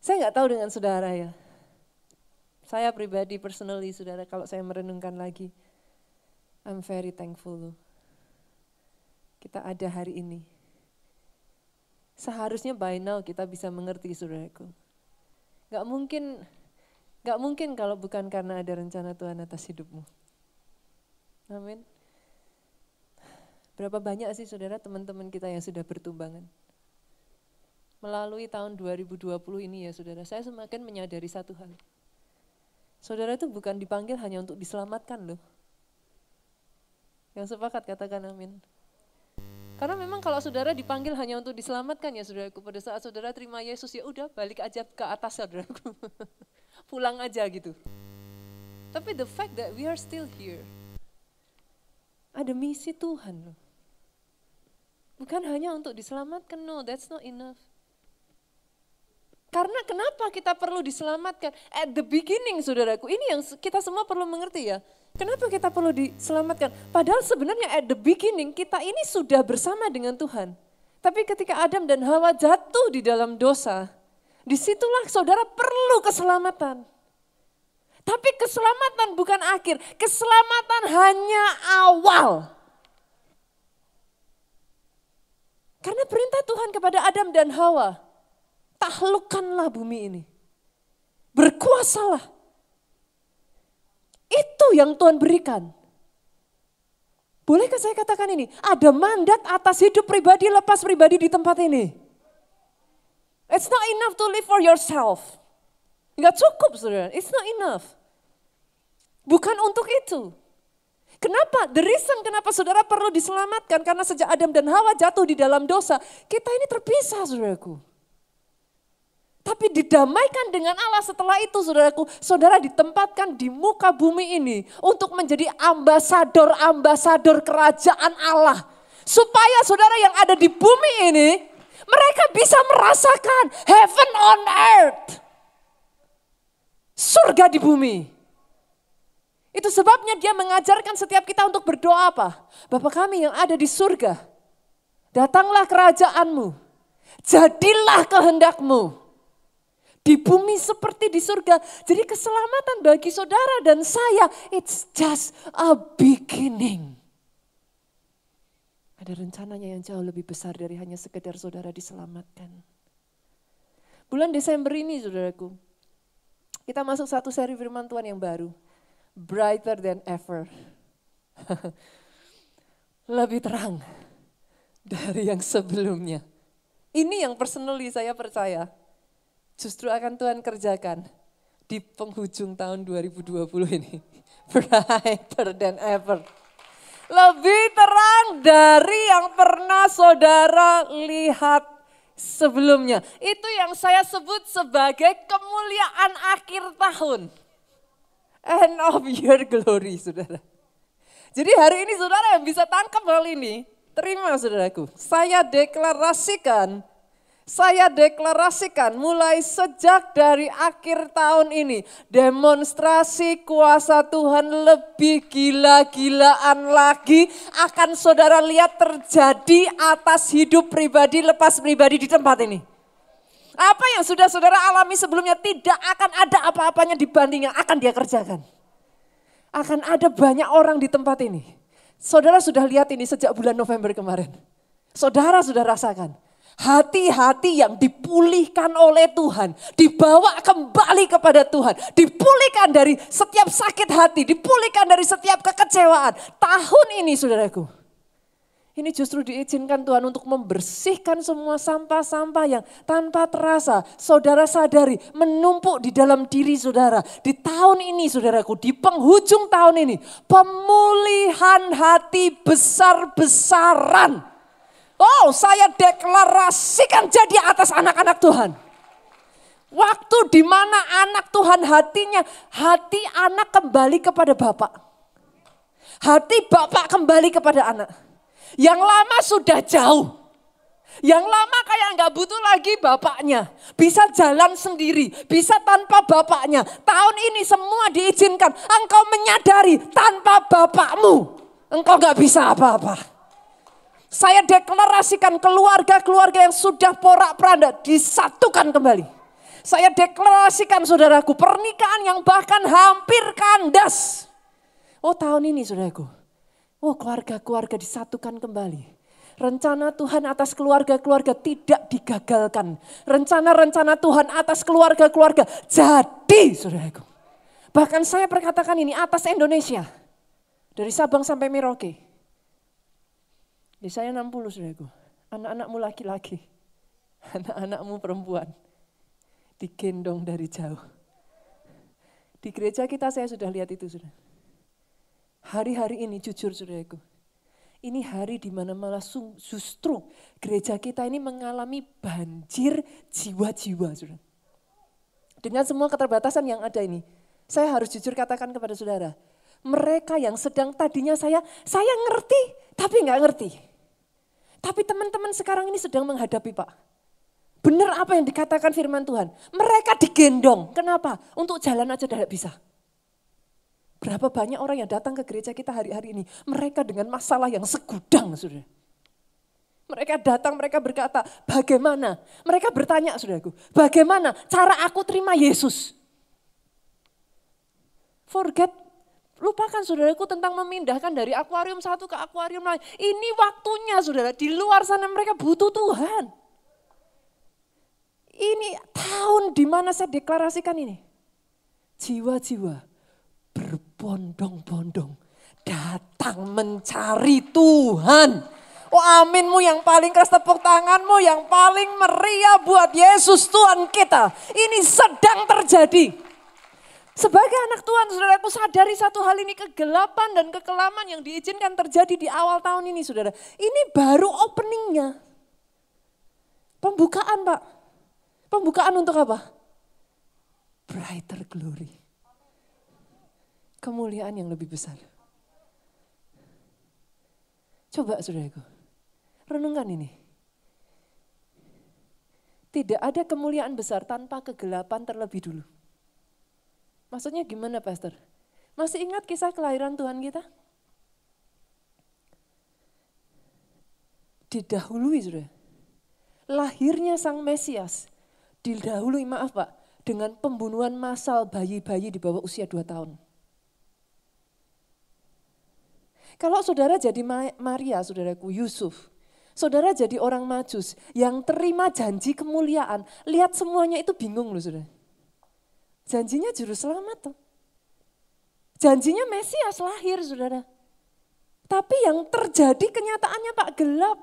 Saya nggak tahu dengan saudara ya. Saya pribadi, personally saudara, kalau saya merenungkan lagi, I'm very thankful. Kita ada hari ini. Seharusnya by now kita bisa mengerti saudaraku. Gak mungkin, gak mungkin kalau bukan karena ada rencana Tuhan atas hidupmu. Amin. Berapa banyak sih saudara teman-teman kita yang sudah bertumbangan? Melalui tahun 2020 ini ya saudara, saya semakin menyadari satu hal. Saudara itu bukan dipanggil hanya untuk diselamatkan loh. Yang sepakat katakan amin. Karena memang kalau saudara dipanggil hanya untuk diselamatkan ya saudaraku, pada saat saudara terima Yesus ya udah balik aja ke atas saudaraku. Pulang aja gitu. Tapi the fact that we are still here, ada misi Tuhan loh. Bukan hanya untuk diselamatkan, no, that's not enough. Karena kenapa kita perlu diselamatkan? At the beginning saudaraku, ini yang kita semua perlu mengerti ya. Kenapa kita perlu diselamatkan? Padahal sebenarnya at the beginning kita ini sudah bersama dengan Tuhan. Tapi ketika Adam dan Hawa jatuh di dalam dosa, di situlah saudara perlu keselamatan. Tapi keselamatan bukan akhir, keselamatan hanya awal. Karena perintah Tuhan kepada Adam dan Hawa, taklukkanlah bumi ini. Berkuasalah. Itu yang Tuhan berikan. Bolehkah saya katakan ini? Ada mandat atas hidup pribadi, lepas pribadi di tempat ini. It's not enough to live for yourself. Enggak cukup saudara, it's not enough. Bukan untuk itu. Kenapa? The reason kenapa saudara perlu diselamatkan karena sejak Adam dan Hawa jatuh di dalam dosa, kita ini terpisah saudaraku. Tapi didamaikan dengan Allah setelah itu saudaraku, saudara ditempatkan di muka bumi ini untuk menjadi ambasador-ambasador kerajaan Allah. Supaya saudara yang ada di bumi ini, mereka bisa merasakan heaven on earth. Surga di bumi. Itu sebabnya dia mengajarkan setiap kita untuk berdoa apa? Bapak kami yang ada di surga, datanglah kerajaanmu, jadilah kehendakmu. Di bumi seperti di surga. Jadi keselamatan bagi saudara dan saya, it's just a beginning. Ada rencananya yang jauh lebih besar dari hanya sekedar saudara diselamatkan. Bulan Desember ini saudaraku, kita masuk satu seri firman Tuhan yang baru brighter than ever. Lebih terang dari yang sebelumnya. Ini yang personally saya percaya. Justru akan Tuhan kerjakan di penghujung tahun 2020 ini. Brighter than ever. Lebih terang dari yang pernah saudara lihat sebelumnya. Itu yang saya sebut sebagai kemuliaan akhir tahun end of your glory, saudara. Jadi hari ini saudara yang bisa tangkap hal ini, terima saudaraku. Saya deklarasikan, saya deklarasikan mulai sejak dari akhir tahun ini, demonstrasi kuasa Tuhan lebih gila-gilaan lagi akan saudara lihat terjadi atas hidup pribadi lepas pribadi di tempat ini. Apa yang sudah saudara alami sebelumnya tidak akan ada apa-apanya dibanding akan dia kerjakan. Akan ada banyak orang di tempat ini. Saudara sudah lihat ini sejak bulan November kemarin. Saudara sudah rasakan. Hati-hati yang dipulihkan oleh Tuhan. Dibawa kembali kepada Tuhan. Dipulihkan dari setiap sakit hati. Dipulihkan dari setiap kekecewaan. Tahun ini saudaraku ini justru diizinkan Tuhan untuk membersihkan semua sampah-sampah yang tanpa terasa saudara sadari menumpuk di dalam diri saudara. Di tahun ini saudaraku, di penghujung tahun ini, pemulihan hati besar-besaran. Oh saya deklarasikan jadi atas anak-anak Tuhan. Waktu di mana anak Tuhan hatinya, hati anak kembali kepada Bapak. Hati Bapak kembali kepada anak. Yang lama sudah jauh. Yang lama kayak nggak butuh lagi bapaknya. Bisa jalan sendiri, bisa tanpa bapaknya. Tahun ini semua diizinkan. Engkau menyadari tanpa bapakmu, engkau nggak bisa apa-apa. Saya deklarasikan keluarga-keluarga yang sudah porak-peranda disatukan kembali. Saya deklarasikan saudaraku, pernikahan yang bahkan hampir kandas. Oh tahun ini saudaraku, oh keluarga-keluarga disatukan kembali. Rencana Tuhan atas keluarga-keluarga tidak digagalkan. Rencana-rencana Tuhan atas keluarga-keluarga jadi saudaraku. Bahkan saya perkatakan ini atas Indonesia. Dari Sabang sampai Merauke. Di saya 60 saudaraku. Anak-anakmu laki-laki. Anak-anakmu perempuan. Digendong dari jauh. Di gereja kita saya sudah lihat itu sudah. Hari-hari ini jujur saudaraku ini hari di mana malah justru gereja kita ini mengalami banjir jiwa-jiwa. Dengan semua keterbatasan yang ada ini, saya harus jujur katakan kepada saudara, mereka yang sedang tadinya saya, saya ngerti tapi nggak ngerti. Tapi teman-teman sekarang ini sedang menghadapi Pak. Benar apa yang dikatakan firman Tuhan. Mereka digendong. Kenapa? Untuk jalan aja tidak bisa. Berapa banyak orang yang datang ke gereja kita hari-hari ini, mereka dengan masalah yang segudang, saudara. Mereka datang, mereka berkata, bagaimana? Mereka bertanya, saudaraku, bagaimana cara aku terima Yesus? Forget, lupakan saudaraku tentang memindahkan dari akuarium satu ke akuarium lain. Ini waktunya saudara, di luar sana mereka butuh Tuhan. Ini tahun di mana saya deklarasikan ini. Jiwa-jiwa berbondong-bondong datang mencari Tuhan. Oh aminmu yang paling keras tepuk tanganmu yang paling meriah buat Yesus Tuhan kita. Ini sedang terjadi. Sebagai anak Tuhan, saudaraku sadari satu hal ini kegelapan dan kekelaman yang diizinkan terjadi di awal tahun ini saudara. Ini baru openingnya. Pembukaan Pak. Pembukaan untuk apa? Brighter glory kemuliaan yang lebih besar. Coba saudaraku, renungkan ini. Tidak ada kemuliaan besar tanpa kegelapan terlebih dulu. Maksudnya gimana pastor? Masih ingat kisah kelahiran Tuhan kita? Didahului sudah. Lahirnya Sang Mesias didahului maaf Pak dengan pembunuhan massal bayi-bayi di bawah usia 2 tahun. Kalau saudara jadi Maria, saudaraku Yusuf, saudara jadi orang majus yang terima janji kemuliaan, lihat semuanya itu bingung loh saudara. Janjinya juru selamat tuh. Janjinya Mesias lahir saudara. Tapi yang terjadi kenyataannya Pak gelap.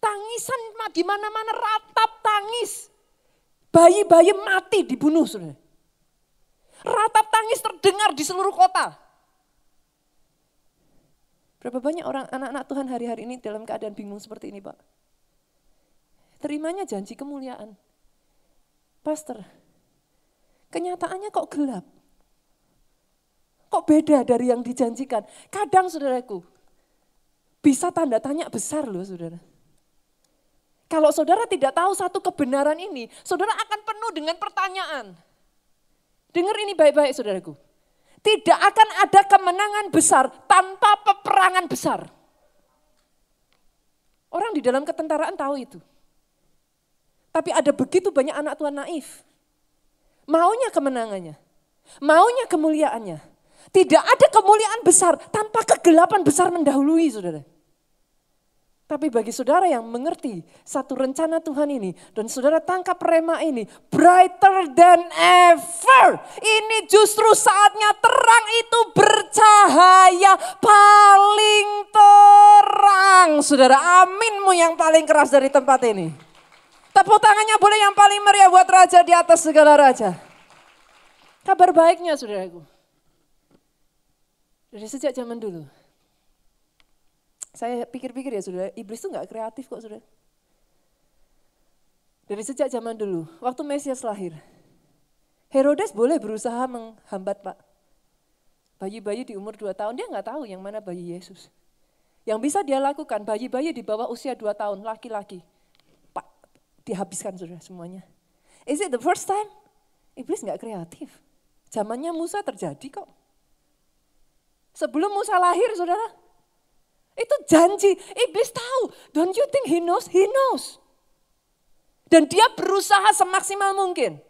Tangisan di mana-mana ratap tangis. Bayi-bayi mati dibunuh saudara. Ratap tangis terdengar di seluruh kota. Berapa banyak orang anak-anak Tuhan hari-hari ini dalam keadaan bingung seperti ini Pak. Terimanya janji kemuliaan. Pastor, kenyataannya kok gelap? Kok beda dari yang dijanjikan? Kadang saudaraku, bisa tanda tanya besar loh saudara. Kalau saudara tidak tahu satu kebenaran ini, saudara akan penuh dengan pertanyaan. Dengar ini baik-baik saudaraku. Tidak akan ada kemenangan besar tanpa peperangan besar. Orang di dalam ketentaraan tahu itu. Tapi ada begitu banyak anak Tuhan naif. Maunya kemenangannya. Maunya kemuliaannya. Tidak ada kemuliaan besar tanpa kegelapan besar mendahului saudara. Tapi bagi saudara yang mengerti satu rencana Tuhan ini dan saudara tangkap rema ini brighter than ever. Ini justru saatnya terang itu bercahaya paling terang. Saudara aminmu yang paling keras dari tempat ini. Tepuk tangannya boleh yang paling meriah buat raja di atas segala raja. Kabar baiknya saudaraku. Dari sejak zaman dulu saya pikir-pikir ya saudara, iblis itu nggak kreatif kok saudara. Dari sejak zaman dulu, waktu Mesias lahir, Herodes boleh berusaha menghambat Pak. Bayi-bayi di umur 2 tahun, dia nggak tahu yang mana bayi Yesus. Yang bisa dia lakukan, bayi-bayi di bawah usia 2 tahun, laki-laki. Dihabiskan saudara semuanya. Is it the first time? Iblis nggak kreatif. Zamannya Musa terjadi kok. Sebelum Musa lahir saudara, itu janji. Iblis tahu. Don't you think he knows? He knows. Dan dia berusaha semaksimal mungkin.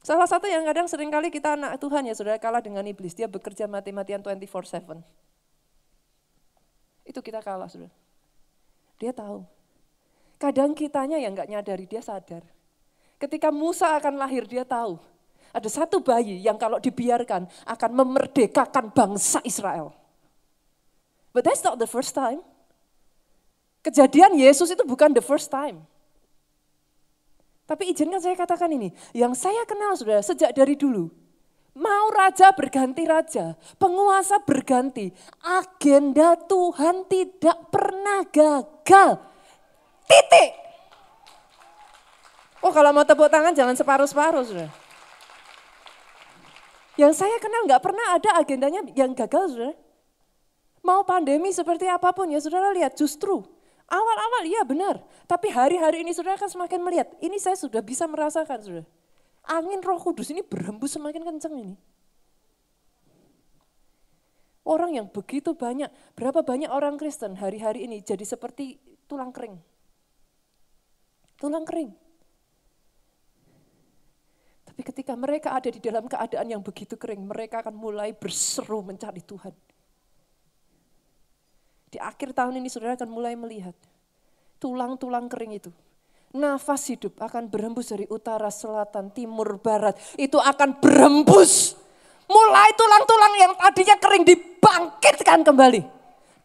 Salah satu yang kadang sering kali kita anak Tuhan ya saudara kalah dengan iblis. Dia bekerja mati-matian 24-7. Itu kita kalah saudara. Dia tahu. Kadang kitanya yang nggak nyadari, dia sadar. Ketika Musa akan lahir, dia tahu. Ada satu bayi yang kalau dibiarkan akan memerdekakan bangsa Israel. But that's not the first time. Kejadian Yesus itu bukan the first time. Tapi izinkan saya katakan ini, yang saya kenal sudah sejak dari dulu, mau raja berganti raja, penguasa berganti, agenda Tuhan tidak pernah gagal. Titik. Oh kalau mau tepuk tangan jangan separuh-separuh sudah. Yang saya kenal nggak pernah ada agendanya yang gagal sudah. Mau pandemi seperti apa pun ya saudara lihat justru Awal-awal iya benar, tapi hari-hari ini saudara akan semakin melihat, ini saya sudah bisa merasakan saudara. Angin roh kudus ini berhembus semakin kencang ini. Orang yang begitu banyak, berapa banyak orang Kristen hari-hari ini jadi seperti tulang kering. Tulang kering. Tapi ketika mereka ada di dalam keadaan yang begitu kering, mereka akan mulai berseru mencari Tuhan. Di akhir tahun ini saudara akan mulai melihat tulang-tulang kering itu. Nafas hidup akan berhembus dari utara, selatan, timur, barat. Itu akan berhembus. Mulai tulang-tulang yang tadinya kering dibangkitkan kembali.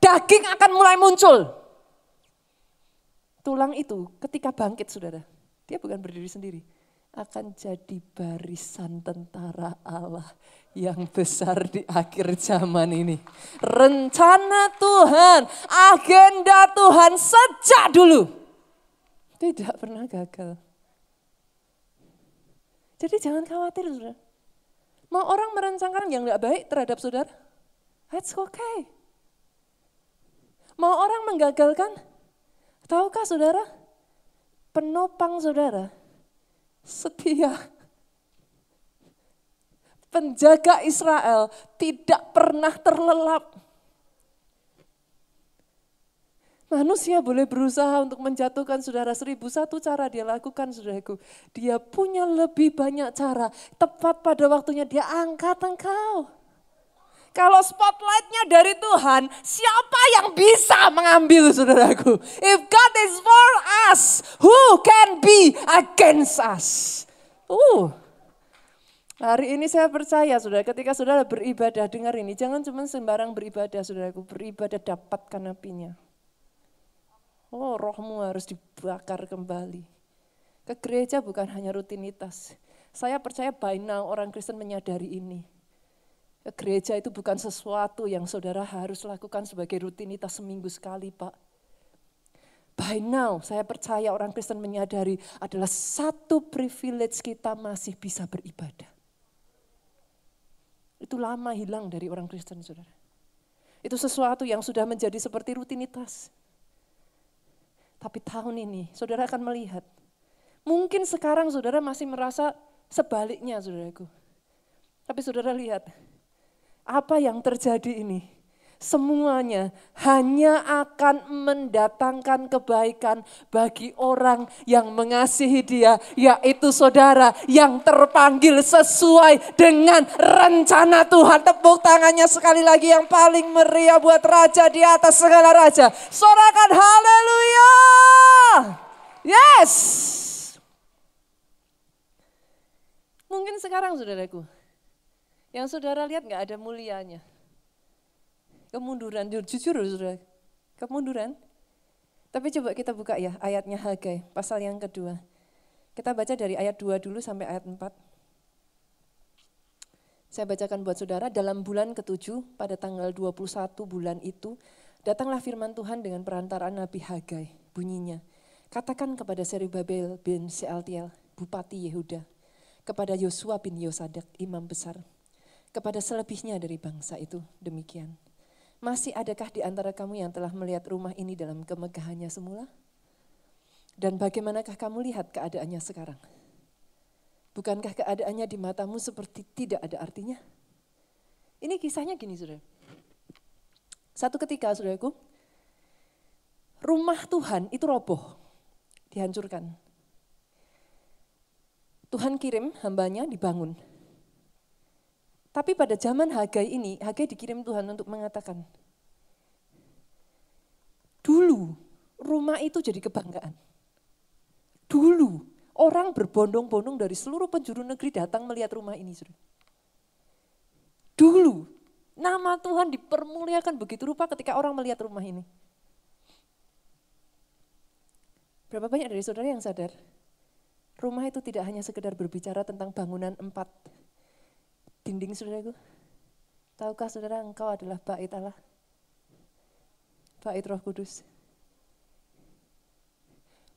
Daging akan mulai muncul. Tulang itu ketika bangkit saudara, dia bukan berdiri sendiri akan jadi barisan tentara Allah yang besar di akhir zaman ini. Rencana Tuhan, agenda Tuhan sejak dulu. Tidak pernah gagal. Jadi jangan khawatir saudara. Mau orang merencanakan yang tidak baik terhadap saudara, that's okay. Mau orang menggagalkan, tahukah saudara, penopang saudara setia. Penjaga Israel tidak pernah terlelap. Manusia boleh berusaha untuk menjatuhkan saudara seribu satu cara dia lakukan saudaraku. Dia punya lebih banyak cara. Tepat pada waktunya dia angkat engkau. Kalau spotlightnya dari Tuhan, siapa yang bisa mengambil saudaraku? If God is for us, who can be against us? Uh, hari ini saya percaya saudara, ketika saudara beribadah, dengar ini, jangan cuma sembarang beribadah saudaraku, beribadah dapatkan apinya. Oh rohmu harus dibakar kembali. Ke gereja bukan hanya rutinitas. Saya percaya by now orang Kristen menyadari ini Gereja itu bukan sesuatu yang saudara harus lakukan sebagai rutinitas seminggu sekali, Pak. By now, saya percaya orang Kristen menyadari adalah satu privilege kita masih bisa beribadah. Itu lama hilang dari orang Kristen, saudara. Itu sesuatu yang sudah menjadi seperti rutinitas. Tapi tahun ini, saudara akan melihat. Mungkin sekarang saudara masih merasa sebaliknya, saudaraku. Tapi saudara lihat, apa yang terjadi ini? Semuanya hanya akan mendatangkan kebaikan bagi orang yang mengasihi dia, yaitu saudara yang terpanggil sesuai dengan rencana Tuhan. Tepuk tangannya sekali lagi yang paling meriah buat raja di atas segala raja. Sorakan haleluya. Yes. Mungkin sekarang saudaraku, yang saudara lihat nggak ada mulianya. Kemunduran, jujur saudara, kemunduran. Tapi coba kita buka ya ayatnya Hagai, pasal yang kedua. Kita baca dari ayat 2 dulu sampai ayat 4. Saya bacakan buat saudara, dalam bulan ketujuh pada tanggal 21 bulan itu, datanglah firman Tuhan dengan perantaraan Nabi Hagai, bunyinya. Katakan kepada Serubabel bin Sealtiel, Bupati Yehuda, kepada Yosua bin Yosadak, imam besar, kepada selebihnya dari bangsa itu demikian. Masih adakah di antara kamu yang telah melihat rumah ini dalam kemegahannya semula? Dan bagaimanakah kamu lihat keadaannya sekarang? Bukankah keadaannya di matamu seperti tidak ada artinya? Ini kisahnya gini saudara. Satu ketika saudaraku, rumah Tuhan itu roboh, dihancurkan. Tuhan kirim hambanya dibangun. Tapi pada zaman Hagai ini, Hagai dikirim Tuhan untuk mengatakan, dulu rumah itu jadi kebanggaan. Dulu orang berbondong-bondong dari seluruh penjuru negeri datang melihat rumah ini. Dulu nama Tuhan dipermuliakan begitu rupa ketika orang melihat rumah ini. Berapa banyak dari saudara yang sadar? Rumah itu tidak hanya sekedar berbicara tentang bangunan empat dinding saudaraku. Tahukah saudara engkau adalah bait Allah? Bait roh kudus.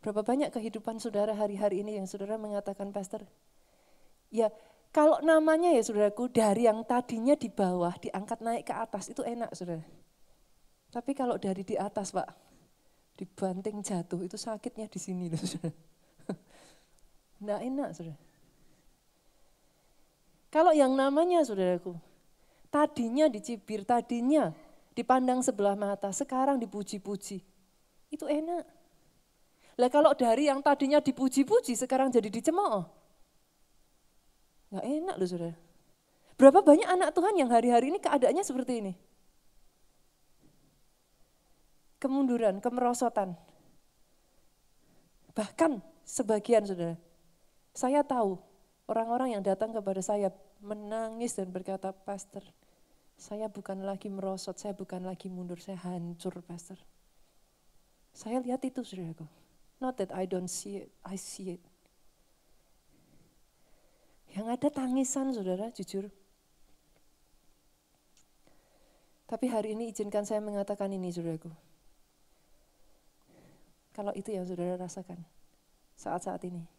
Berapa banyak kehidupan saudara hari-hari ini yang saudara mengatakan, Pastor, ya kalau namanya ya saudaraku dari yang tadinya di bawah diangkat naik ke atas itu enak saudara. Tapi kalau dari di atas pak, dibanting jatuh itu sakitnya di sini loh saudara. Nggak enak saudara. Kalau yang namanya saudaraku, tadinya dicibir, tadinya dipandang sebelah mata, sekarang dipuji-puji. Itu enak. Lah kalau dari yang tadinya dipuji-puji, sekarang jadi dicemooh. Gak enak loh saudara. Berapa banyak anak Tuhan yang hari-hari ini keadaannya seperti ini? Kemunduran, kemerosotan. Bahkan sebagian saudara, saya tahu Orang-orang yang datang kepada saya menangis dan berkata, Pastor, saya bukan lagi merosot, saya bukan lagi mundur, saya hancur, Pastor. Saya lihat itu, saudaraku. Not that I don't see it, I see it. Yang ada tangisan, saudara, jujur. Tapi hari ini izinkan saya mengatakan ini, saudaraku. Kalau itu yang saudara rasakan saat-saat ini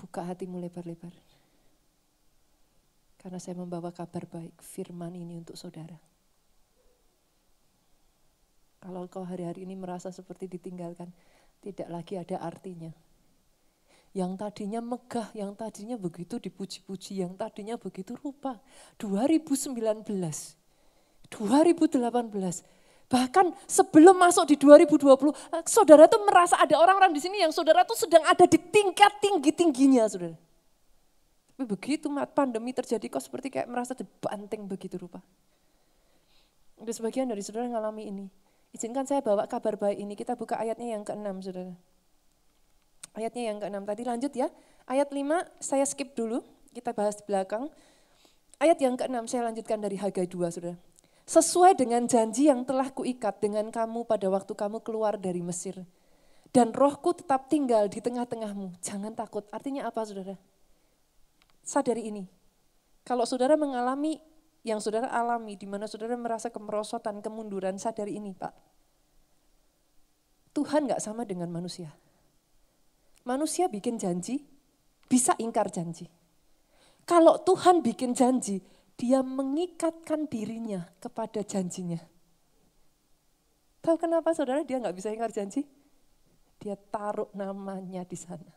Buka hatimu lebar-lebar. Karena saya membawa kabar baik, firman ini untuk saudara. Kalau kau hari-hari ini merasa seperti ditinggalkan, tidak lagi ada artinya. Yang tadinya megah, yang tadinya begitu dipuji-puji, yang tadinya begitu rupa. 2019, 2018, Bahkan sebelum masuk di 2020, eh, saudara tuh merasa ada orang-orang di sini yang saudara tuh sedang ada di tingkat tinggi-tingginya, saudara. Tapi begitu pandemi terjadi kok seperti kayak merasa dibanting begitu rupa. Ada sebagian dari saudara yang mengalami ini. Izinkan saya bawa kabar baik ini, kita buka ayatnya yang ke-6 saudara. Ayatnya yang ke-6 tadi lanjut ya. Ayat 5 saya skip dulu, kita bahas di belakang. Ayat yang ke-6 saya lanjutkan dari Hagai 2 saudara sesuai dengan janji yang telah kuikat dengan kamu pada waktu kamu keluar dari Mesir. Dan rohku tetap tinggal di tengah-tengahmu. Jangan takut. Artinya apa saudara? Sadari ini. Kalau saudara mengalami yang saudara alami, di mana saudara merasa kemerosotan, kemunduran, sadari ini Pak. Tuhan gak sama dengan manusia. Manusia bikin janji, bisa ingkar janji. Kalau Tuhan bikin janji, dia mengikatkan dirinya kepada janjinya. Tahu kenapa saudara dia nggak bisa ingkar janji? Dia taruh namanya di sana.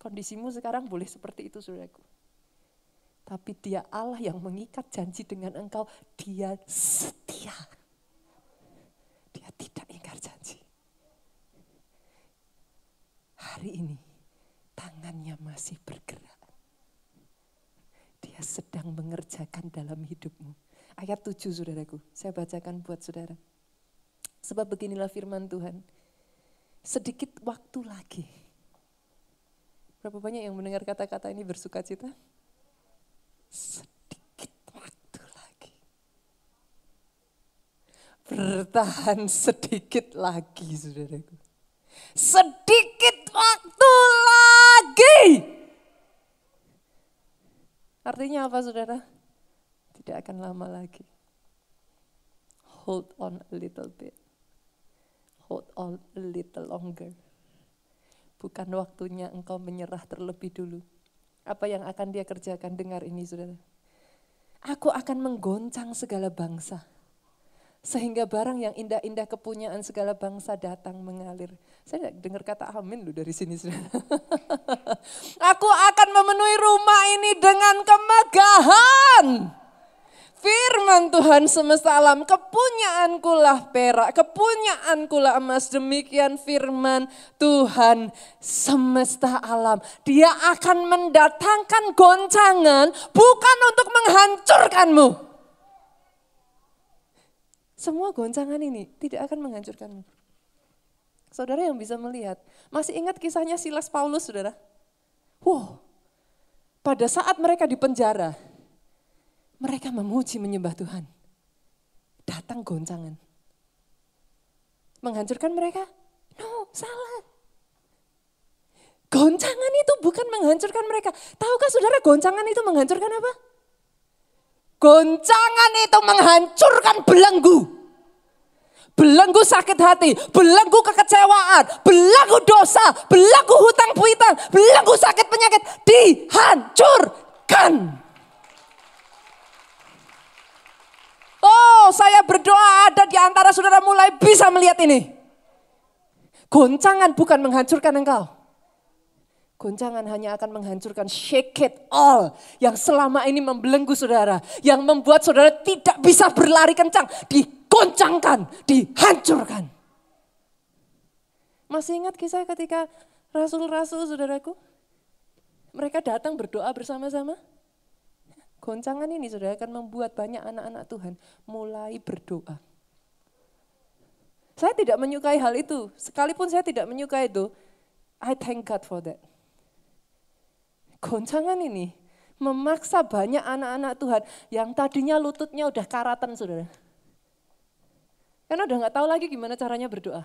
Kondisimu sekarang boleh seperti itu saudaraku. Tapi dia Allah yang mengikat janji dengan engkau, dia setia. Dia tidak ingkar janji. Hari ini tangannya masih bergerak sedang mengerjakan dalam hidupmu. Ayat 7 saudaraku, saya bacakan buat saudara. Sebab beginilah firman Tuhan, sedikit waktu lagi. Berapa banyak yang mendengar kata-kata ini bersuka cita? Sedikit waktu lagi. Bertahan sedikit lagi saudaraku. Sedikit waktu lagi. Artinya apa saudara? Tidak akan lama lagi. Hold on a little bit. Hold on a little longer. Bukan waktunya engkau menyerah terlebih dulu. Apa yang akan dia kerjakan? Dengar ini saudara. Aku akan menggoncang segala bangsa sehingga barang yang indah-indah kepunyaan segala bangsa datang mengalir. Saya dengar kata amin loh dari sini. Aku akan memenuhi rumah ini dengan kemegahan. Firman Tuhan semesta alam, kepunyaanku lah perak, kepunyaanku lah emas. Demikian firman Tuhan semesta alam. Dia akan mendatangkan goncangan bukan untuk menghancurkanmu. Semua goncangan ini tidak akan menghancurkanmu. Saudara yang bisa melihat, masih ingat kisahnya Silas Paulus, saudara? Wow, pada saat mereka di penjara, mereka memuji menyembah Tuhan. Datang goncangan. Menghancurkan mereka? No, salah. Goncangan itu bukan menghancurkan mereka. Tahukah saudara goncangan itu menghancurkan apa? Goncangan itu menghancurkan belenggu. Belenggu sakit hati, belenggu kekecewaan, belenggu dosa, belenggu hutang piutang, belenggu sakit penyakit dihancurkan. Oh, saya berdoa ada di antara saudara mulai bisa melihat ini. Goncangan bukan menghancurkan engkau. Goncangan hanya akan menghancurkan shake it all yang selama ini membelenggu saudara. Yang membuat saudara tidak bisa berlari kencang. Digoncangkan, dihancurkan. Masih ingat kisah ketika rasul-rasul saudaraku? Mereka datang berdoa bersama-sama. Goncangan ini sudah akan membuat banyak anak-anak Tuhan mulai berdoa. Saya tidak menyukai hal itu. Sekalipun saya tidak menyukai itu, I thank God for that. Goncangan ini memaksa banyak anak-anak Tuhan yang tadinya lututnya udah karatan saudara. Karena udah nggak tahu lagi gimana caranya berdoa.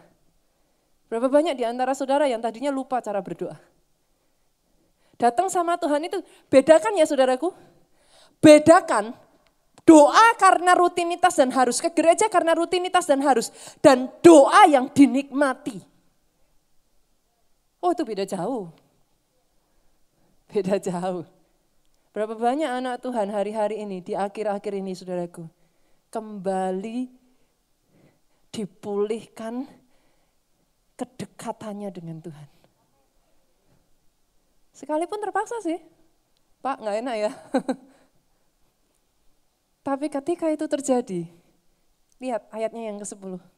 Berapa banyak di antara saudara yang tadinya lupa cara berdoa. Datang sama Tuhan itu, bedakan ya saudaraku, Bedakan doa karena rutinitas dan harus, ke gereja karena rutinitas dan harus, dan doa yang dinikmati. Oh itu beda jauh. Beda jauh. Berapa banyak anak Tuhan hari-hari ini, di akhir-akhir ini saudaraku, kembali dipulihkan kedekatannya dengan Tuhan. Sekalipun terpaksa sih, Pak nggak enak ya. Tapi ketika itu terjadi, lihat ayatnya yang ke-10.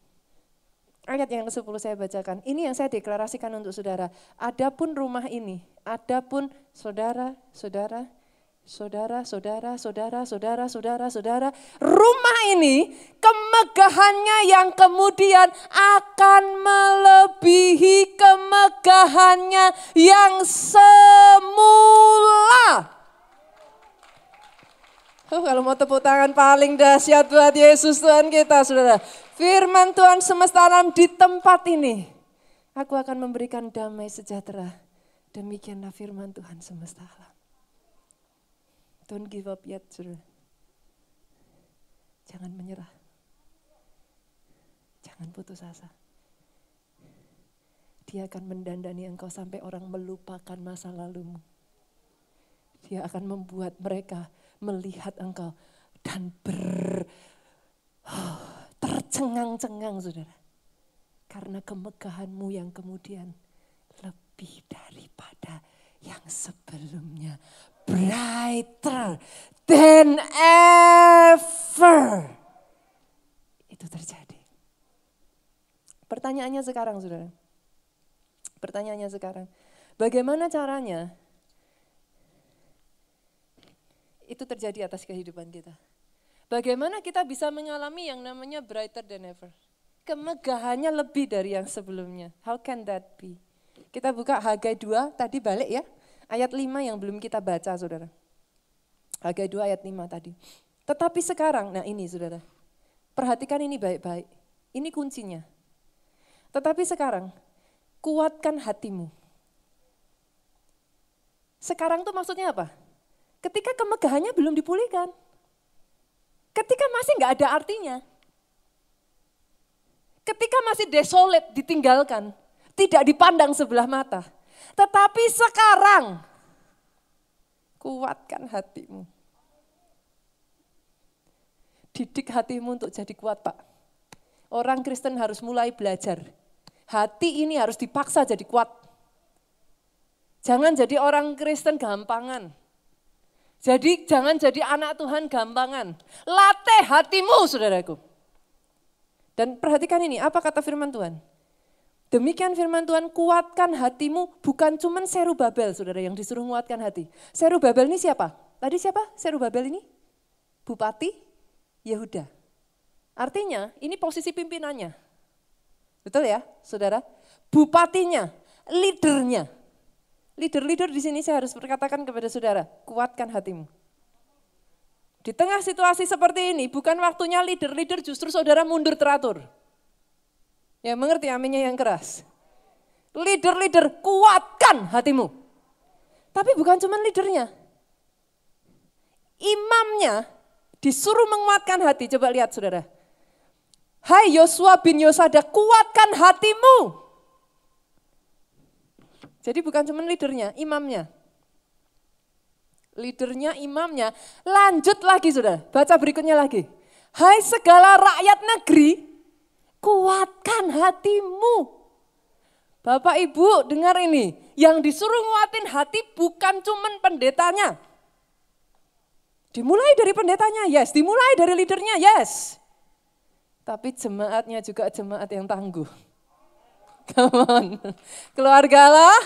Ayat yang ke-10 saya bacakan. Ini yang saya deklarasikan untuk saudara. Adapun rumah ini, adapun saudara, saudara, saudara, saudara, saudara, saudara, saudara, saudara, rumah ini kemegahannya yang kemudian akan melebihi kemegahannya yang semula. Oh, kalau mau tepuk tangan paling dahsyat buat Yesus Tuhan kita, saudara. Firman Tuhan semesta alam di tempat ini. Aku akan memberikan damai sejahtera. Demikianlah firman Tuhan semesta alam. Don't give up yet, saudara. Jangan menyerah. Jangan putus asa. Dia akan mendandani engkau sampai orang melupakan masa lalumu. Dia akan membuat mereka melihat engkau dan ber oh, tercengang-cengang saudara. Karena kemegahanmu yang kemudian lebih daripada yang sebelumnya. Brighter than ever. Itu terjadi. Pertanyaannya sekarang saudara. Pertanyaannya sekarang. Bagaimana caranya itu terjadi atas kehidupan kita. Bagaimana kita bisa mengalami yang namanya brighter than ever? Kemegahannya lebih dari yang sebelumnya. How can that be? Kita buka Hagai 2, tadi balik ya. Ayat 5 yang belum kita baca saudara. Hagai 2 ayat 5 tadi. Tetapi sekarang, nah ini saudara. Perhatikan ini baik-baik. Ini kuncinya. Tetapi sekarang, kuatkan hatimu. Sekarang tuh maksudnya apa? Ketika kemegahannya belum dipulihkan. Ketika masih nggak ada artinya. Ketika masih desolate, ditinggalkan, tidak dipandang sebelah mata. Tetapi sekarang, kuatkan hatimu. Didik hatimu untuk jadi kuat Pak. Orang Kristen harus mulai belajar. Hati ini harus dipaksa jadi kuat. Jangan jadi orang Kristen gampangan. Jadi jangan jadi anak Tuhan gampangan. Latih hatimu saudaraku. Dan perhatikan ini, apa kata firman Tuhan? Demikian firman Tuhan, kuatkan hatimu bukan cuman seru babel saudara yang disuruh menguatkan hati. Seru babel ini siapa? Tadi siapa seru babel ini? Bupati Yehuda. Artinya ini posisi pimpinannya. Betul ya saudara? Bupatinya, leadernya. Leader-leader di sini saya harus berkatakan kepada saudara, kuatkan hatimu. Di tengah situasi seperti ini, bukan waktunya leader-leader justru saudara mundur teratur. Ya mengerti aminnya yang keras. Leader-leader kuatkan hatimu. Tapi bukan cuma leadernya. Imamnya disuruh menguatkan hati. Coba lihat saudara. Hai Yosua bin Yosada, kuatkan hatimu. Jadi bukan cuma leadernya, imamnya. Leadernya, imamnya. Lanjut lagi sudah, baca berikutnya lagi. Hai segala rakyat negeri, kuatkan hatimu. Bapak Ibu dengar ini, yang disuruh nguatin hati bukan cuma pendetanya. Dimulai dari pendetanya, yes. Dimulai dari leadernya, yes. Tapi jemaatnya juga jemaat yang tangguh. Come on. Keluargalah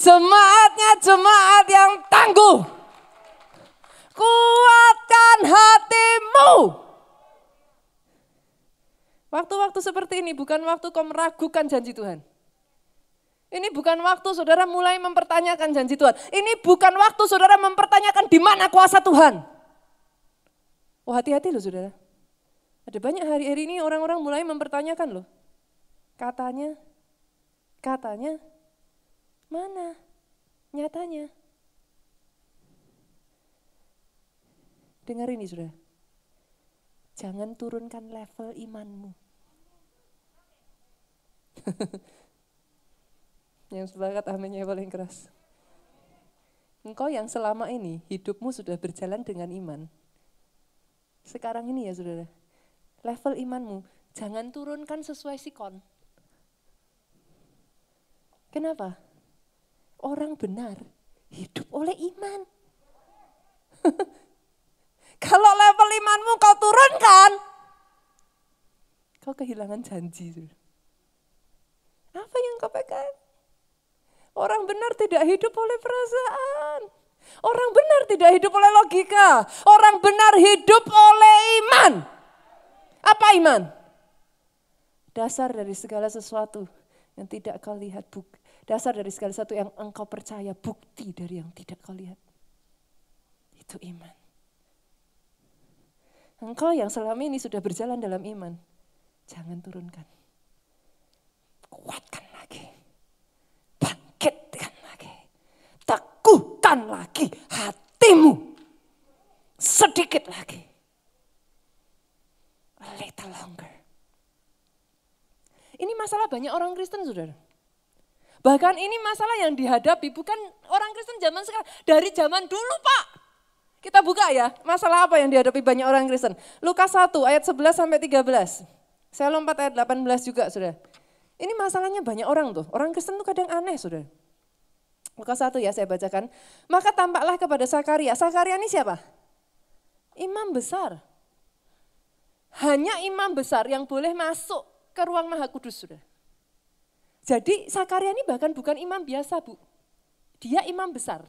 jemaatnya jemaat yang tangguh. Kuatkan hatimu. Waktu-waktu seperti ini bukan waktu kau meragukan janji Tuhan. Ini bukan waktu saudara mulai mempertanyakan janji Tuhan. Ini bukan waktu saudara mempertanyakan di mana kuasa Tuhan. Oh hati-hati loh saudara. Ada banyak hari-hari ini orang-orang mulai mempertanyakan loh. Katanya, katanya, mana nyatanya? Dengar ini sudah. Jangan turunkan level imanmu. yang sepakat aminnya paling keras. Engkau yang selama ini hidupmu sudah berjalan dengan iman. Sekarang ini ya saudara, level imanmu jangan turunkan sesuai sikon. Kenapa? Orang benar hidup oleh iman. Kalau level imanmu kau turunkan, kau kehilangan janji. Apa yang kau pegang? Orang benar tidak hidup oleh perasaan. Orang benar tidak hidup oleh logika. Orang benar hidup oleh iman. Apa iman? Dasar dari segala sesuatu yang tidak kau lihat. Dasar dari segala sesuatu yang engkau percaya. Bukti dari yang tidak kau lihat. Itu iman. Engkau yang selama ini sudah berjalan dalam iman. Jangan turunkan. Kuatkan lagi. Bangkitkan lagi. Teguhkan lagi hatimu. Sedikit lagi. A little longer. Ini masalah banyak orang Kristen, saudara. Bahkan ini masalah yang dihadapi bukan orang Kristen zaman sekarang, dari zaman dulu Pak. Kita buka ya, masalah apa yang dihadapi banyak orang Kristen. Lukas 1 ayat 11 sampai 13. Saya lompat ayat 18 juga sudah. Ini masalahnya banyak orang tuh, orang Kristen tuh kadang aneh sudah. Lukas 1 ya saya bacakan. Maka tampaklah kepada Sakaria. Sakaria ini siapa? Imam besar. Hanya imam besar yang boleh masuk ke ruang maha kudus sudah. Jadi Sakaria ini bahkan bukan imam biasa bu. Dia imam besar.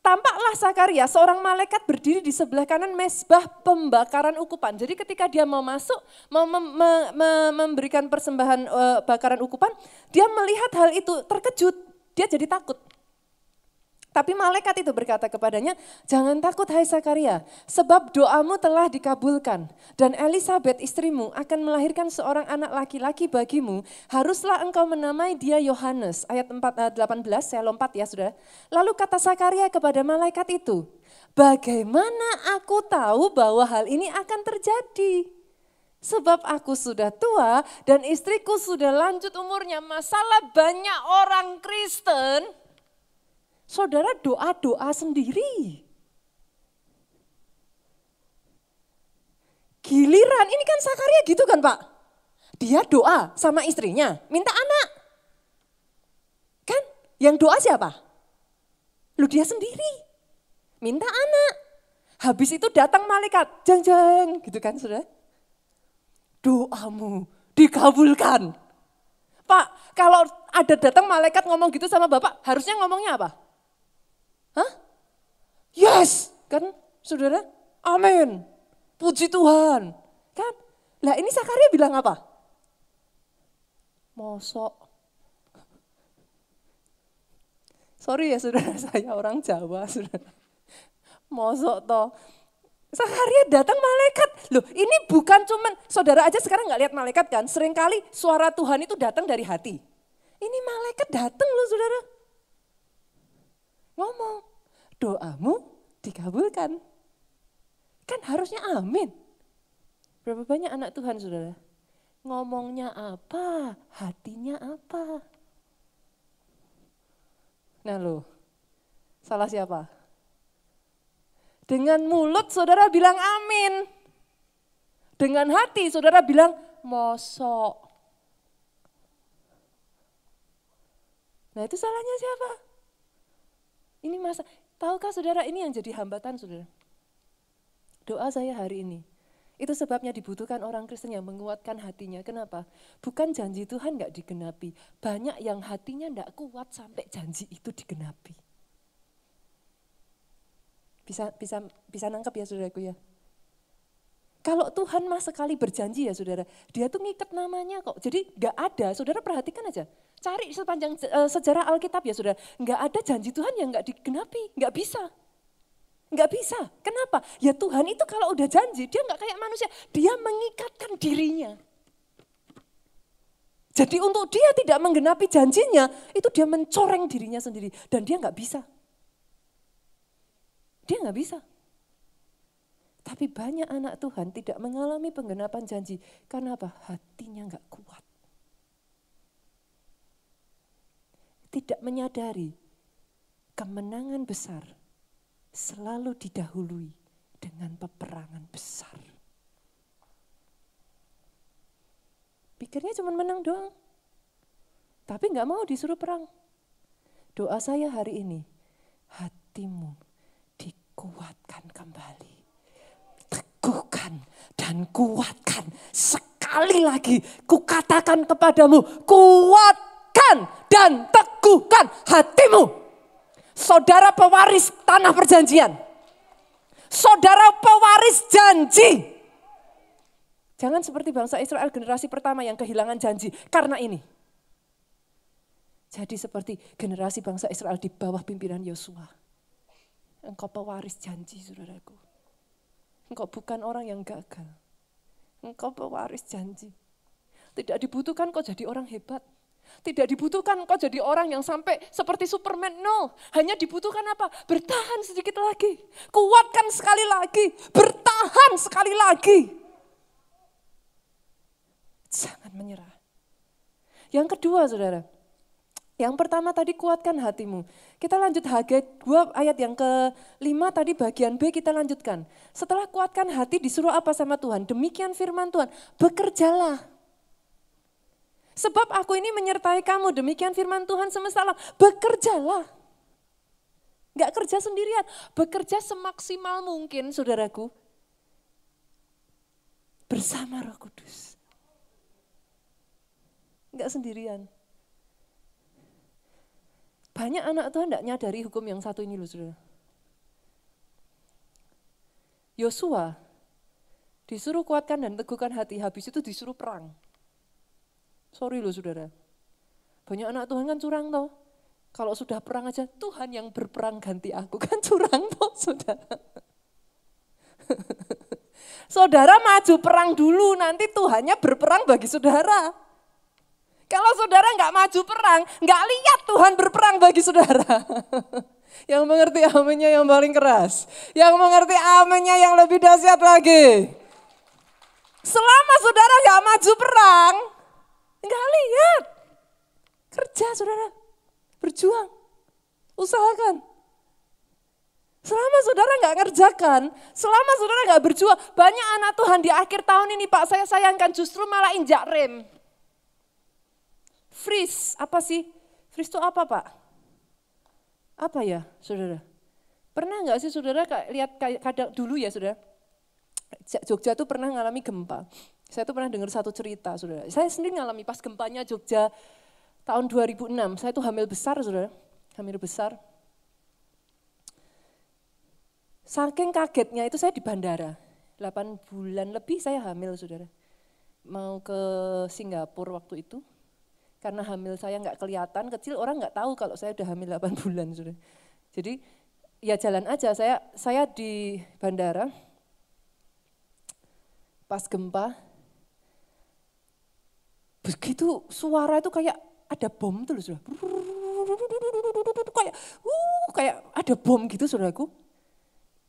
Tampaklah Sakaria seorang malaikat berdiri di sebelah kanan mesbah pembakaran ukupan. Jadi ketika dia mau masuk, mau mem mem memberikan persembahan uh, bakaran ukupan, dia melihat hal itu terkejut, dia jadi takut. Tapi malaikat itu berkata kepadanya, jangan takut hai Sakaria, sebab doamu telah dikabulkan. Dan Elizabeth istrimu akan melahirkan seorang anak laki-laki bagimu, haruslah engkau menamai dia Yohanes. Ayat 4, 18, eh, saya lompat ya sudah. Lalu kata Sakaria kepada malaikat itu, bagaimana aku tahu bahwa hal ini akan terjadi? Sebab aku sudah tua dan istriku sudah lanjut umurnya. Masalah banyak orang Kristen, Saudara doa-doa sendiri. Giliran, ini kan Sakaria gitu kan Pak. Dia doa sama istrinya, minta anak. Kan? Yang doa siapa? Lu dia sendiri. minta anak. Habis itu datang malaikat, jeng jeng, gitu kan sudah. Doamu dikabulkan. Pak, kalau ada datang malaikat ngomong gitu sama Bapak, harusnya ngomongnya apa? Hah? Yes, kan saudara? Amin. Puji Tuhan. Kan? Lah ini Sakaria bilang apa? Mosok. Sorry ya saudara, saya orang Jawa saudara. Mosok toh. Sakaria datang malaikat. Loh ini bukan cuman, saudara aja sekarang nggak lihat malaikat kan. Seringkali suara Tuhan itu datang dari hati. Ini malaikat datang loh saudara. Ngomong, doamu dikabulkan. Kan harusnya amin. Berapa banyak anak Tuhan saudara? Ngomongnya apa, hatinya apa. Nah loh, salah siapa? Dengan mulut saudara bilang amin. Dengan hati saudara bilang mosok. Nah itu salahnya siapa? Ini masa, tahukah saudara ini yang jadi hambatan saudara? Doa saya hari ini. Itu sebabnya dibutuhkan orang Kristen yang menguatkan hatinya. Kenapa? Bukan janji Tuhan nggak digenapi. Banyak yang hatinya nggak kuat sampai janji itu digenapi. Bisa bisa bisa nangkep ya saudaraku ya. Kalau Tuhan mas sekali berjanji ya saudara, dia tuh ngikat namanya kok. Jadi nggak ada, saudara perhatikan aja. Cari sepanjang uh, sejarah Alkitab ya saudara. Nggak ada janji Tuhan yang nggak digenapi, nggak bisa. Nggak bisa, kenapa? Ya Tuhan itu kalau udah janji, dia nggak kayak manusia. Dia mengikatkan dirinya. Jadi untuk dia tidak menggenapi janjinya, itu dia mencoreng dirinya sendiri. Dan dia nggak bisa. Dia nggak bisa. Tapi banyak anak Tuhan tidak mengalami penggenapan janji. Karena apa? Hatinya nggak kuat. Tidak menyadari kemenangan besar selalu didahului dengan peperangan besar. Pikirnya cuma menang doang. Tapi nggak mau disuruh perang. Doa saya hari ini, hatimu kuatkan kembali. Teguhkan dan kuatkan. Sekali lagi kukatakan kepadamu, kuatkan dan teguhkan hatimu. Saudara pewaris tanah perjanjian. Saudara pewaris janji. Jangan seperti bangsa Israel generasi pertama yang kehilangan janji karena ini. Jadi seperti generasi bangsa Israel di bawah pimpinan Yosua Engkau pewaris janji, saudaraku. Engkau bukan orang yang gagal. Engkau pewaris janji. Tidak dibutuhkan kau jadi orang hebat. Tidak dibutuhkan kau jadi orang yang sampai seperti Superman. No, hanya dibutuhkan apa? Bertahan sedikit lagi. Kuatkan sekali lagi. Bertahan sekali lagi. Jangan menyerah. Yang kedua saudara, yang pertama tadi kuatkan hatimu. Kita lanjut Hagai 2 ayat yang ke-5 tadi bagian B kita lanjutkan. Setelah kuatkan hati disuruh apa sama Tuhan? Demikian firman Tuhan, bekerjalah. Sebab aku ini menyertai kamu, demikian firman Tuhan semesta alam. Bekerjalah. Enggak kerja sendirian, bekerja semaksimal mungkin saudaraku. Bersama roh kudus. Enggak sendirian. Banyak anak Tuhan tidak nyadari hukum yang satu ini loh saudara. Yosua disuruh kuatkan dan teguhkan hati, habis itu disuruh perang. Sorry loh saudara. Banyak anak Tuhan kan curang toh. Kalau sudah perang aja, Tuhan yang berperang ganti aku. Kan curang toh saudara. saudara maju perang dulu, nanti Tuhannya berperang bagi saudara. Kalau saudara nggak maju perang, nggak lihat Tuhan berperang bagi saudara. yang mengerti aminnya yang paling keras. Yang mengerti aminnya yang lebih dahsyat lagi. Selama saudara nggak maju perang, nggak lihat. Kerja saudara, berjuang, usahakan. Selama saudara nggak ngerjakan, selama saudara nggak berjuang, banyak anak Tuhan di akhir tahun ini Pak saya sayangkan justru malah injak rem. Freeze, apa sih? Freeze itu apa Pak? Apa ya saudara? Pernah nggak sih saudara lihat kadang dulu ya saudara, Jogja tuh pernah ngalami gempa. Saya tuh pernah dengar satu cerita saudara. Saya sendiri ngalami pas gempanya Jogja tahun 2006. Saya tuh hamil besar saudara, hamil besar. Saking kagetnya itu saya di bandara. 8 bulan lebih saya hamil saudara. Mau ke Singapura waktu itu. Karena hamil saya nggak kelihatan, kecil orang nggak tahu kalau saya udah hamil 8 bulan saudara. Jadi ya jalan aja. Saya saya di bandara pas gempa begitu suara itu kayak ada bom tuh loh sudah kayak uh, kayak ada bom gitu saudaraku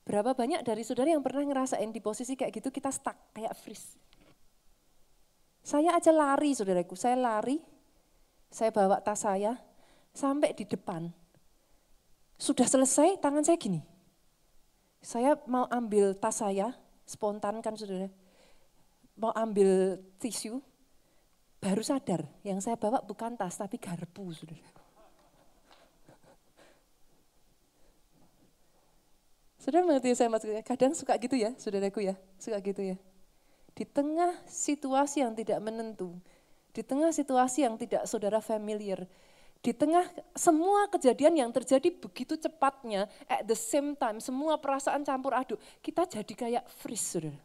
berapa banyak dari saudara yang pernah ngerasain di posisi kayak gitu kita stuck kayak freeze saya aja lari saudaraku saya lari saya bawa tas saya sampai di depan sudah selesai, tangan saya gini. Saya mau ambil tas saya, spontan kan saudara. Mau ambil tisu, baru sadar yang saya bawa bukan tas tapi garpu saudara. Saudara mengerti saya maksudnya? Kadang suka gitu ya, saudaraku ya, suka gitu ya. Di tengah situasi yang tidak menentu, di tengah situasi yang tidak saudara familiar, di tengah semua kejadian yang terjadi begitu cepatnya, at the same time, semua perasaan campur aduk, kita jadi kayak freeze, saudara.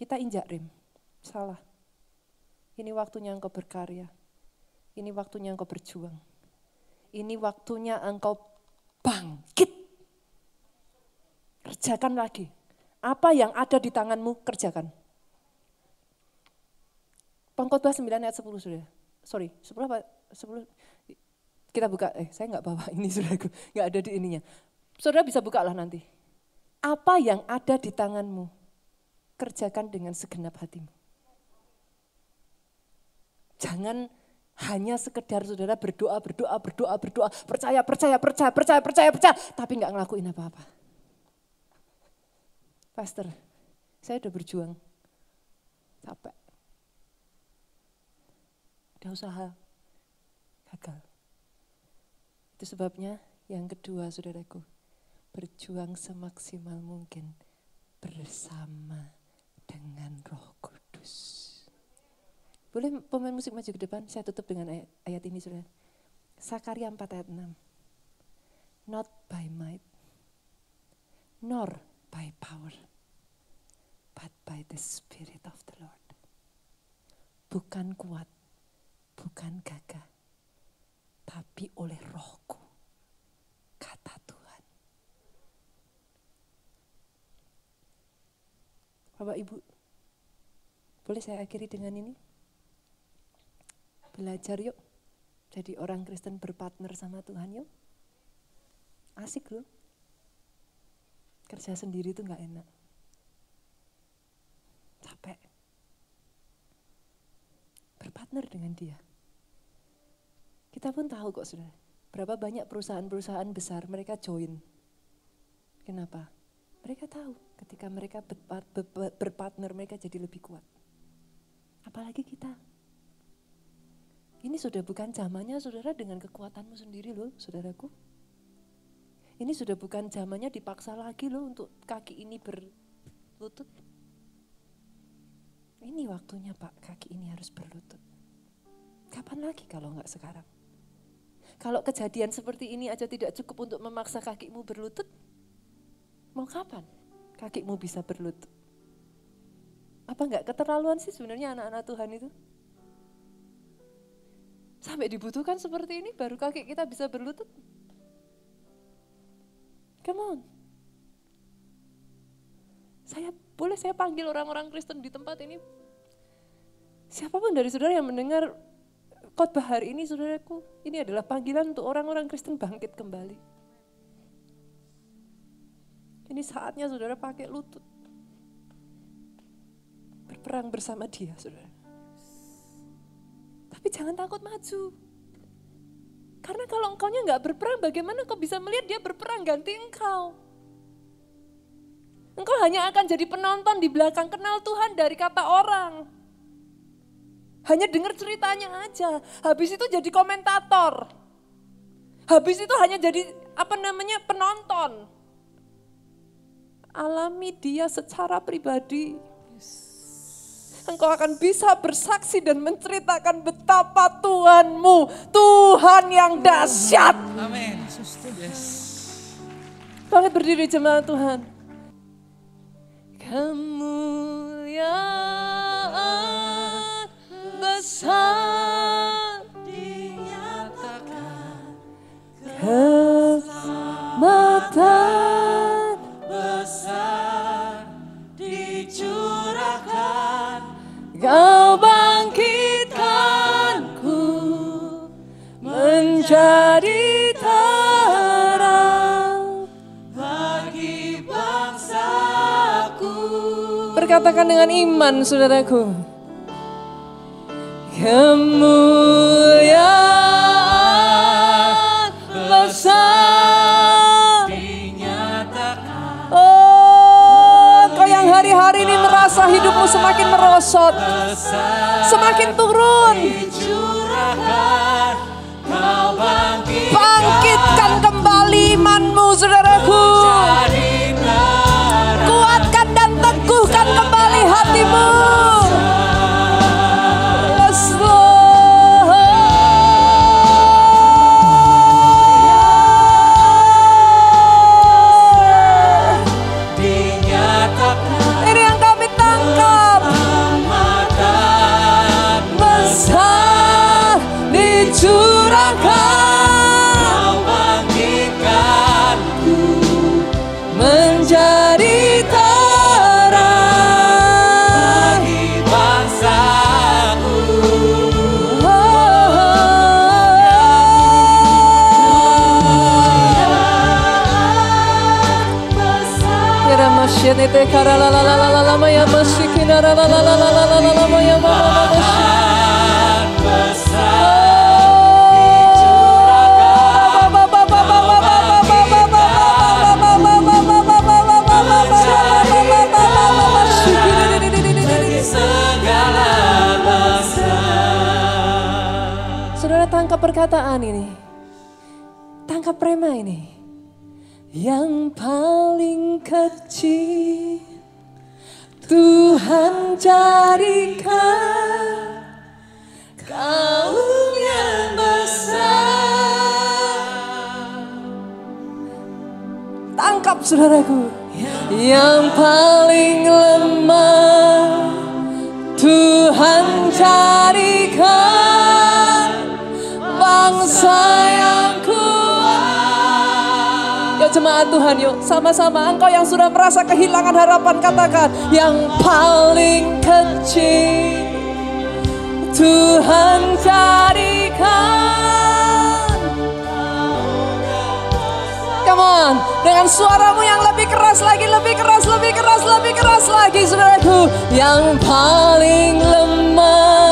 Kita injak rem, salah. Ini waktunya engkau berkarya. Ini waktunya engkau berjuang. Ini waktunya engkau bangkit. Kerjakan lagi. Apa yang ada di tanganmu, kerjakan. Pengkhotbah 9 ayat 10 sudah. Sorry, 10 apa? sebelum kita buka, eh saya nggak bawa ini saudaraku, nggak ada di ininya. Saudara bisa buka lah nanti. Apa yang ada di tanganmu, kerjakan dengan segenap hatimu. Jangan hanya sekedar saudara berdoa, berdoa, berdoa, berdoa, percaya, percaya, percaya, percaya, percaya, percaya, tapi nggak ngelakuin apa-apa. Pastor, saya udah berjuang, capek. Udah usaha, gagal. Itu sebabnya yang kedua saudaraku, berjuang semaksimal mungkin bersama dengan roh kudus. Boleh pemain musik maju ke depan, saya tutup dengan ayat, ayat ini saudara. Sakaria 4 ayat 6. Not by might, nor by power, but by the Spirit of the Lord. Bukan kuat, bukan gagah, tapi oleh rohku, kata Tuhan. Bapak Ibu, boleh saya akhiri dengan ini? Belajar yuk, jadi orang Kristen berpartner sama Tuhan yuk. Asik loh. Kerja sendiri itu nggak enak. Capek. Berpartner dengan dia. Kita pun tahu kok sudah, berapa banyak perusahaan-perusahaan besar mereka join. Kenapa? Mereka tahu ketika mereka berpartner mereka jadi lebih kuat. Apalagi kita. Ini sudah bukan zamannya saudara dengan kekuatanmu sendiri loh saudaraku. Ini sudah bukan zamannya dipaksa lagi loh untuk kaki ini berlutut. Ini waktunya pak, kaki ini harus berlutut. Kapan lagi kalau nggak sekarang? Kalau kejadian seperti ini aja tidak cukup untuk memaksa kakimu berlutut, mau kapan kakimu bisa berlutut? Apa enggak keterlaluan sih sebenarnya anak-anak Tuhan itu? Sampai dibutuhkan seperti ini baru kaki kita bisa berlutut. Come on. Saya boleh saya panggil orang-orang Kristen di tempat ini. Siapa pun dari saudara yang mendengar khotbah hari ini saudaraku, ini adalah panggilan untuk orang-orang Kristen bangkit kembali. Ini saatnya saudara pakai lutut. Berperang bersama dia saudara. Tapi jangan takut maju. Karena kalau engkaunya nggak berperang, bagaimana kau bisa melihat dia berperang ganti engkau? Engkau hanya akan jadi penonton di belakang kenal Tuhan dari kata orang. Hanya dengar ceritanya aja. Habis itu jadi komentator. Habis itu hanya jadi apa namanya penonton. Alami dia secara pribadi. Engkau akan bisa bersaksi dan menceritakan betapa Tuhanmu, Tuhan yang dahsyat. Amin. Yes. Bangkit berdiri jemaat Tuhan. Kemuliaan besar Dinyatakan keselamatan Kau bangkitkanku menjadi terang bagi bangsaku. Berkatakan dengan iman saudaraku Kemuliaan merasa hidupmu semakin merosot Semakin turun. Bangkitkan kembali imanmu saudaraku Saudara tangkap perkataan ini. Tangkap prema ini. Yang paling kecil Tuhan jadikan kaum yang besar. Tangkap saudaraku. Yang paling lemah Tuhan jadikan bangsa yang jemaat Tuhan yuk sama-sama engkau yang sudah merasa kehilangan harapan katakan yang paling kecil Tuhan jadikan Come on, dengan suaramu yang lebih keras lagi, lebih keras, lebih keras, lebih keras lagi, saudaraku. Yang paling lemah.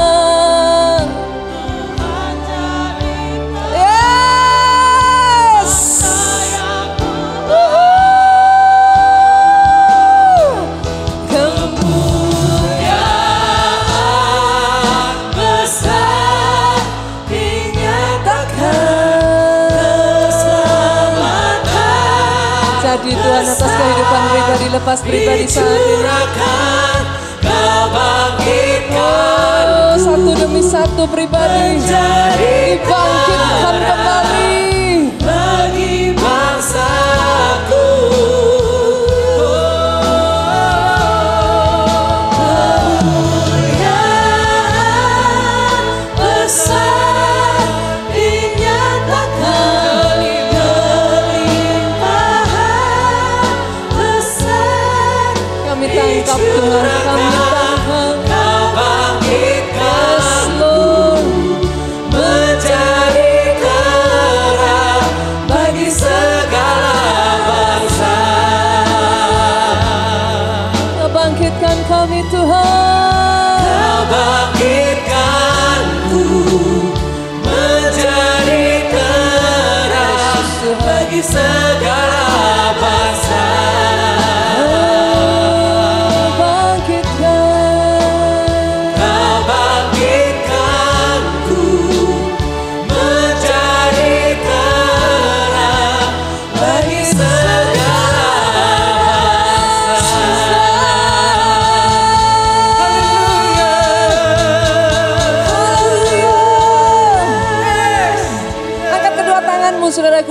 Lepas pribadi dicurahkan kau bangkitkan. Oh, satu demi satu pribadi dibangkitkan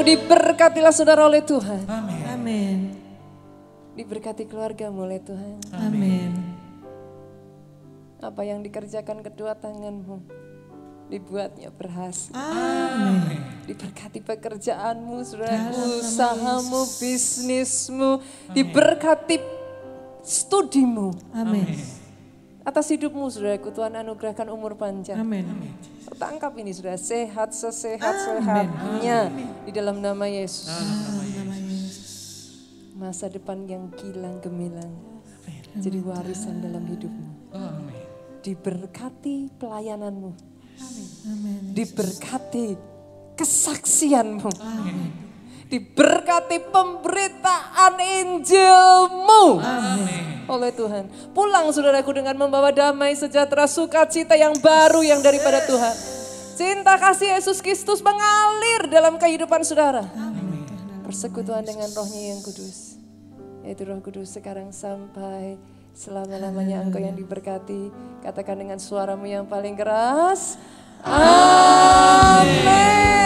diberkatilah saudara oleh Tuhan. Amin. Diberkati keluargamu oleh Tuhan. Amin. Apa yang dikerjakan kedua tanganmu, dibuatnya berhasil. Amin. Diberkati pekerjaanmu, saudaraku, usahamu, bisnismu, diberkati studimu. Amin. Atas hidupmu, saudaraku, Tuhan anugerahkan umur panjang. Amin. Tangkap ini, sudah sehat sesehat-sehatnya di dalam nama Yesus. Masa depan yang kilang gemilang. Jadi warisan dalam hidupmu. Diberkati pelayananmu. Diberkati kesaksianmu. Diberkati pemberitaan Injilmu oleh Tuhan. Pulang saudaraku dengan membawa damai, sejahtera, sukacita yang baru yang daripada Tuhan. Cinta kasih Yesus Kristus mengalir dalam kehidupan saudara. Persekutuan dengan rohnya yang kudus. Yaitu roh kudus sekarang sampai selama-lamanya engkau yang diberkati. Katakan dengan suaramu yang paling keras. Amin.